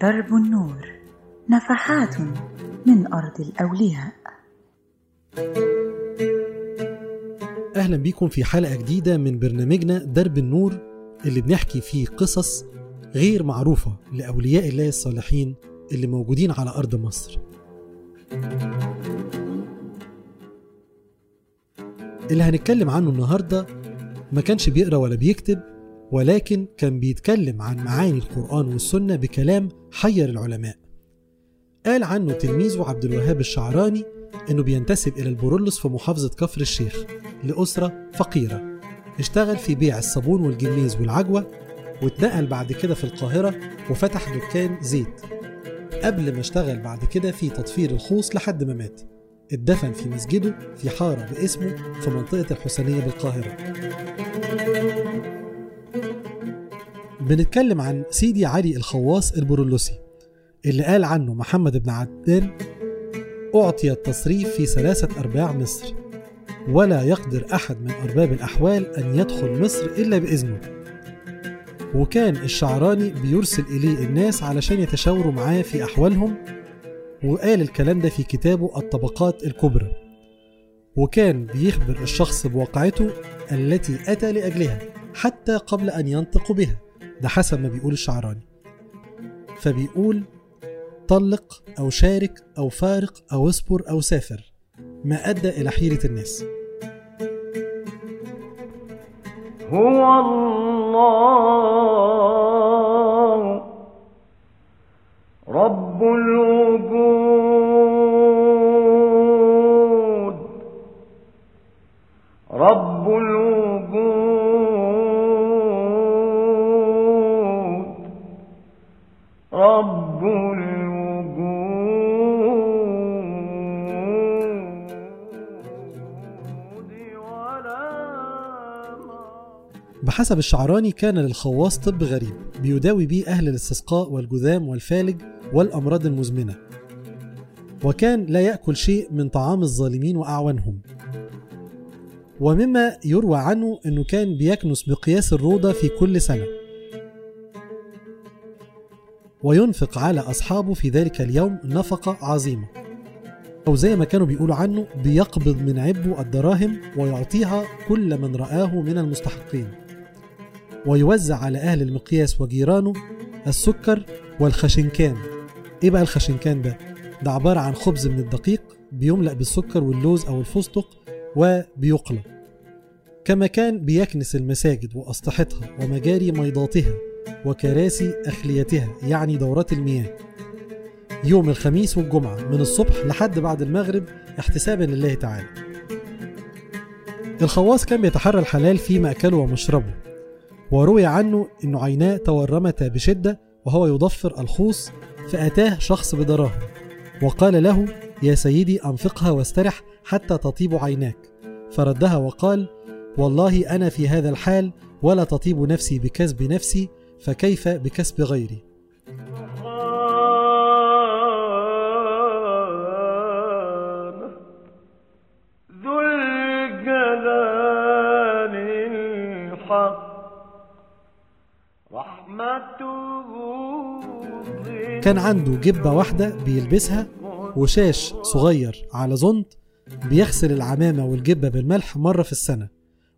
درب النور نفحات من أرض الأولياء. أهلا بيكم في حلقة جديدة من برنامجنا درب النور اللي بنحكي فيه قصص غير معروفة لأولياء الله الصالحين اللي موجودين على أرض مصر. اللي هنتكلم عنه النهاردة ما كانش بيقرأ ولا بيكتب ولكن كان بيتكلم عن معاني القرآن والسنة بكلام حير العلماء. قال عنه تلميذه عبد الوهاب الشعراني إنه بينتسب إلى البرولس في محافظة كفر الشيخ لأسرة فقيرة. اشتغل في بيع الصابون والجميز والعجوة واتنقل بعد كده في القاهرة وفتح دكان زيت. قبل ما اشتغل بعد كده في تطفير الخوص لحد ما مات. اتدفن في مسجده في حارة باسمه في منطقة الحسينية بالقاهرة. بنتكلم عن سيدي علي الخواص البرولوسي اللي قال عنه محمد بن عدنان أعطي التصريف في ثلاثة أرباع مصر ولا يقدر أحد من أرباب الأحوال أن يدخل مصر إلا بإذنه. وكان الشعراني بيرسل إليه الناس علشان يتشاوروا معاه في أحوالهم وقال الكلام ده في كتابه الطبقات الكبرى. وكان بيخبر الشخص بواقعته التي أتى لأجلها حتى قبل أن ينطق بها. ده حسب ما بيقول الشعراني. فبيقول طلق أو شارك أو فارق أو اصبر أو سافر ما أدى إلى حيرة الناس. هو الله رب الوجود رب الوجود بحسب الشعراني كان للخواص طب غريب بيداوي بيه أهل الاستسقاء والجذام والفالج والأمراض المزمنة. وكان لا يأكل شيء من طعام الظالمين وأعوانهم. ومما يروى عنه أنه كان بيكنس مقياس الروضة في كل سنة. وينفق على أصحابه في ذلك اليوم نفقة عظيمة. أو زي ما كانوا بيقولوا عنه بيقبض من عبه الدراهم ويعطيها كل من رآه من المستحقين. ويوزع على أهل المقياس وجيرانه السكر والخشنكان. إيه بقى الخشنكان ده؟ ده عبارة عن خبز من الدقيق بيملأ بالسكر واللوز أو الفستق وبيقلى. كما كان بيكنس المساجد وأسطحتها ومجاري ميضاتها وكراسي أخليتها يعني دورات المياه. يوم الخميس والجمعة من الصبح لحد بعد المغرب احتسابا لله تعالى. الخواص كان بيتحرى الحلال في مأكله ومشربه. وروي عنه أنه عيناه تورمتا بشدة وهو يضفر الخوص فأتاه شخص بدراهم وقال له يا سيدي أنفقها واسترح حتى تطيب عيناك. فردها وقال والله أنا في هذا الحال ولا تطيب نفسي بكسب نفسي فكيف بكسب غيري؟ كان عنده جبة واحدة بيلبسها وشاش صغير على زنط بيغسل العمامة والجبة بالملح مرة في السنة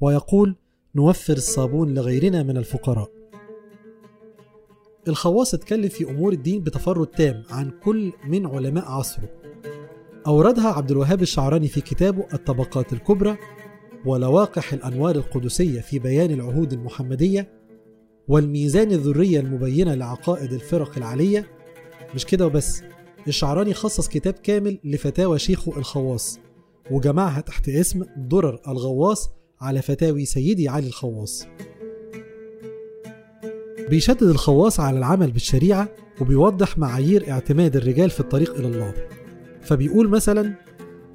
ويقول نوفر الصابون لغيرنا من الفقراء. الخواص اتكلم في أمور الدين بتفرد تام عن كل من علماء عصره. أوردها عبد الوهاب الشعراني في كتابه الطبقات الكبرى ولواقح الأنوار القدسية في بيان العهود المحمدية والميزان الذرية المبينة لعقائد الفرق العالية مش كده وبس. الشعراني خصص كتاب كامل لفتاوى شيخه الخواص. وجمعها تحت اسم درر الغواص على فتاوي سيدي علي الخواص. بيشدد الخواص على العمل بالشريعة وبيوضح معايير اعتماد الرجال في الطريق إلى الله. فبيقول مثلا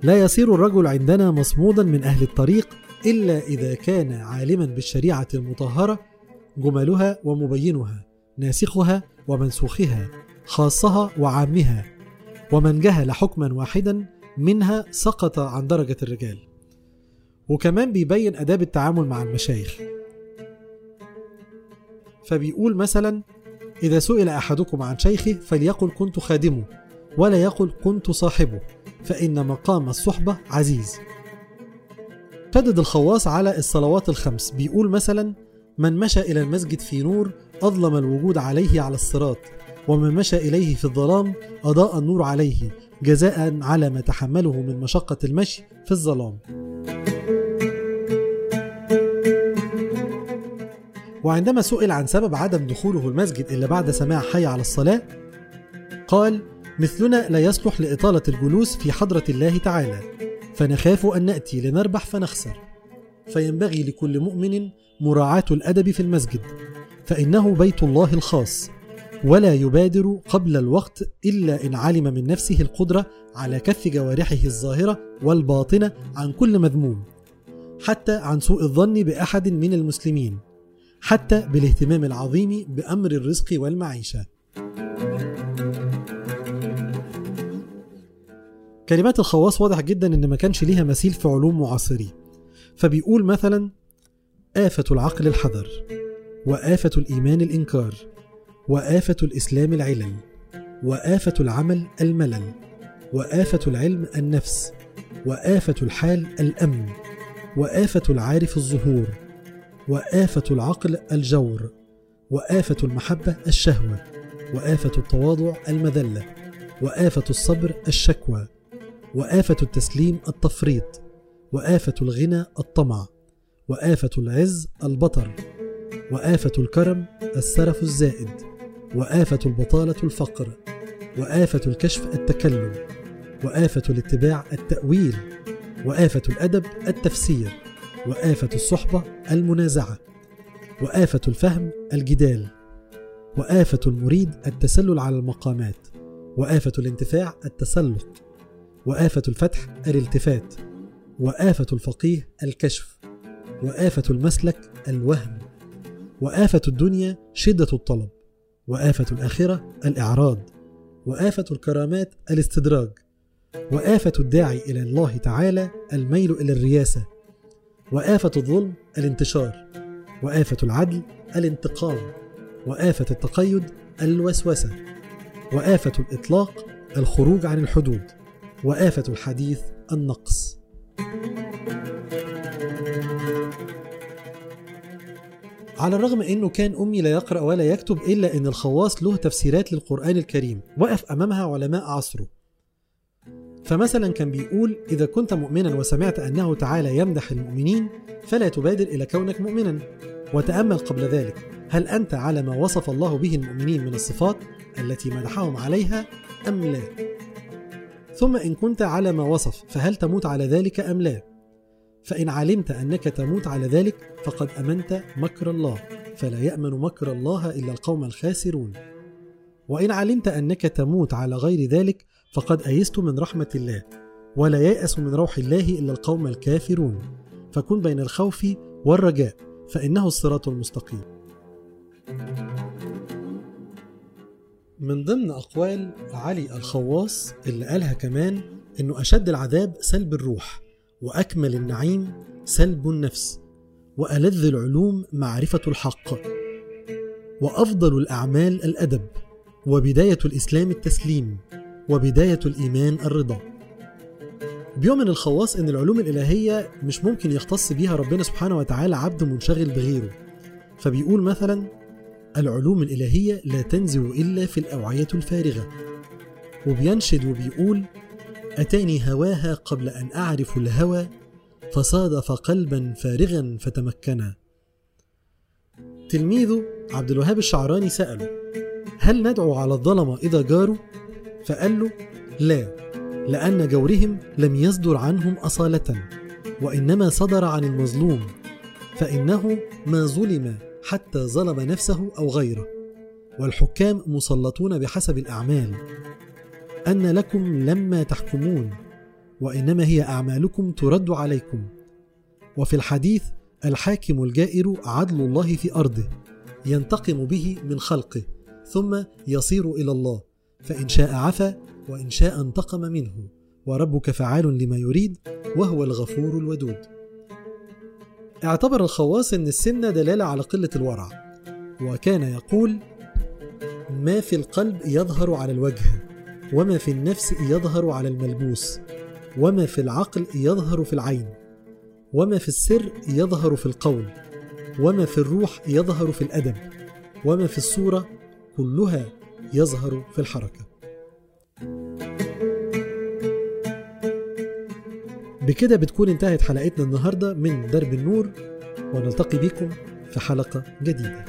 لا يصير الرجل عندنا مصمودا من أهل الطريق إلا إذا كان عالما بالشريعة المطهرة جملها ومبينها ناسخها ومنسوخها. خاصها وعامها ومن جهل حكما واحدا منها سقط عن درجة الرجال. وكمان بيبين آداب التعامل مع المشايخ. فبيقول مثلا إذا سئل أحدكم عن شيخه فليقل كنت خادمه ولا يقل كنت صاحبه فإن مقام الصحبة عزيز. شدد الخواص على الصلوات الخمس. بيقول مثلا من مشى إلى المسجد في نور أظلم الوجود عليه على الصراط ومن مشى إليه في الظلام أضاء النور عليه جزاء على ما تحمله من مشقة المشي في الظلام. وعندما سئل عن سبب عدم دخوله المسجد إلا بعد سماع حي على الصلاة قال مثلنا لا يصلح لإطالة الجلوس في حضرة الله تعالى فنخاف أن نأتي لنربح فنخسر. فينبغي لكل مؤمن مراعاة الأدب في المسجد فإنه بيت الله الخاص. ولا يبادر قبل الوقت إلا إن علم من نفسه القدرة على كف جوارحه الظاهرة والباطنة عن كل مذموم حتى عن سوء الظن بأحد من المسلمين حتى بالاهتمام العظيم بأمر الرزق والمعيشة. كلمات الخواص واضح جدا إن ما كانش ليها مثيل في علوم معاصريه فبيقول مثلا آفة العقل الحذر وآفة الإيمان الإنكار. وآفة الإسلام العلل وآفة العمل الملل وآفة العلم النفس وآفة الحال الأمن وآفة العارف الظهور وآفة العقل الجور وآفة المحبة الشهوة وآفة التواضع المذلة وآفة الصبر الشكوى وآفة التسليم التفريط وآفة الغنى الطمع وآفة العز البطر وآفة الكرم السرف الزائد. وآفة البطالة الفقر وآفة الكشف التكلم وآفة الاتباع التأويل وآفة الأدب التفسير وآفة الصحبة المنازعة وآفة الفهم الجدال وآفة المريد التسلل على المقامات وآفة الانتفاع التسلق وآفة الفتح الالتفات وآفة الفقيه الكشف وآفة المسلك الوهم وآفة الدنيا شدة الطلب. وآفة الآخرة الإعراض وآفة الكرامات الاستدراج وآفة الداعي إلى الله تعالى الميل إلى الرياسة وآفة الظلم الانتشار وآفة العدل الانتقام وآفة التقيد الوسوسة وآفة الإطلاق الخروج عن الحدود وآفة الحديث النقص. على الرغم إنه كان أمي لا يقرأ ولا يكتب إلا إن الخواص له تفسيرات للقرآن الكريم وقف أمامها علماء عصره. فمثلا كان بيقول إذا كنت مؤمنا وسمعت أنه تعالى يمدح المؤمنين فلا تبادر إلى كونك مؤمنا. وتأمل قبل ذلك هل أنت على ما وصف الله به المؤمنين من الصفات التي مدحهم عليها أم لا؟ ثم إن كنت على ما وصف فهل تموت على ذلك أم لا؟ فإن علمت أنك تموت على ذلك فقد أمنت مكر الله فلا يأمن مكر الله إلا القوم الخاسرون. وإن علمت أنك تموت على غير ذلك فقد أيست من رحمة الله ولا ييأس من روح الله إلا القوم الكافرون. فكن بين الخوف والرجاء فإنه الصراط المستقيم. من ضمن أقوال علي الخواص اللي قالها كمان إنه أشد العذاب سلب الروح. وأكمل النعيم سلب النفس وألذ العلوم معرفة الحق وأفضل الأعمال الأدب وبداية الإسلام التسليم وبداية الإيمان الرضا. بيؤمن الخواص إن العلوم الإلهية مش ممكن يختص بيها ربنا سبحانه وتعالى عبد منشغل بغيره. فبيقول مثلا العلوم الإلهية لا تنزل إلا في الأوعية الفارغة وبينشد وبيقول أتاني هواها قبل أن أعرف الهوى فصادف قلبا فارغا فتمكنا تلميذه عبد الوهاب الشعراني سأله هل ندعو على الظلمة إذا جاروا؟ فقال له لا لأن جورهم لم يصدر عنهم أصالة وإنما صدر عن المظلوم فإنه ما ظلم حتى ظلم نفسه أو غيره والحكام مسلطون بحسب الأعمال أن لكم لما تحكمون وإنما هي أعمالكم ترد عليكم. وفي الحديث الحاكم الجائر عدل الله في أرضه ينتقم به من خلقه ثم يصير إلى الله فإن شاء عفا وإن شاء انتقم منه. وربك فعال لما يريد وهو الغفور الودود. اعتبر الخواص أن السن دلالة على قلة الورع. وكان يقول ما في القلب يظهر على الوجه. وما في النفس يظهر على الملبوس وما في العقل يظهر في العين وما في السر يظهر في القول وما في الروح يظهر في الأدب وما في الصورة كلها يظهر في الحركة. بكده بتكون انتهت حلقتنا النهارده من درب النور ونلتقي بكم في حلقة جديدة.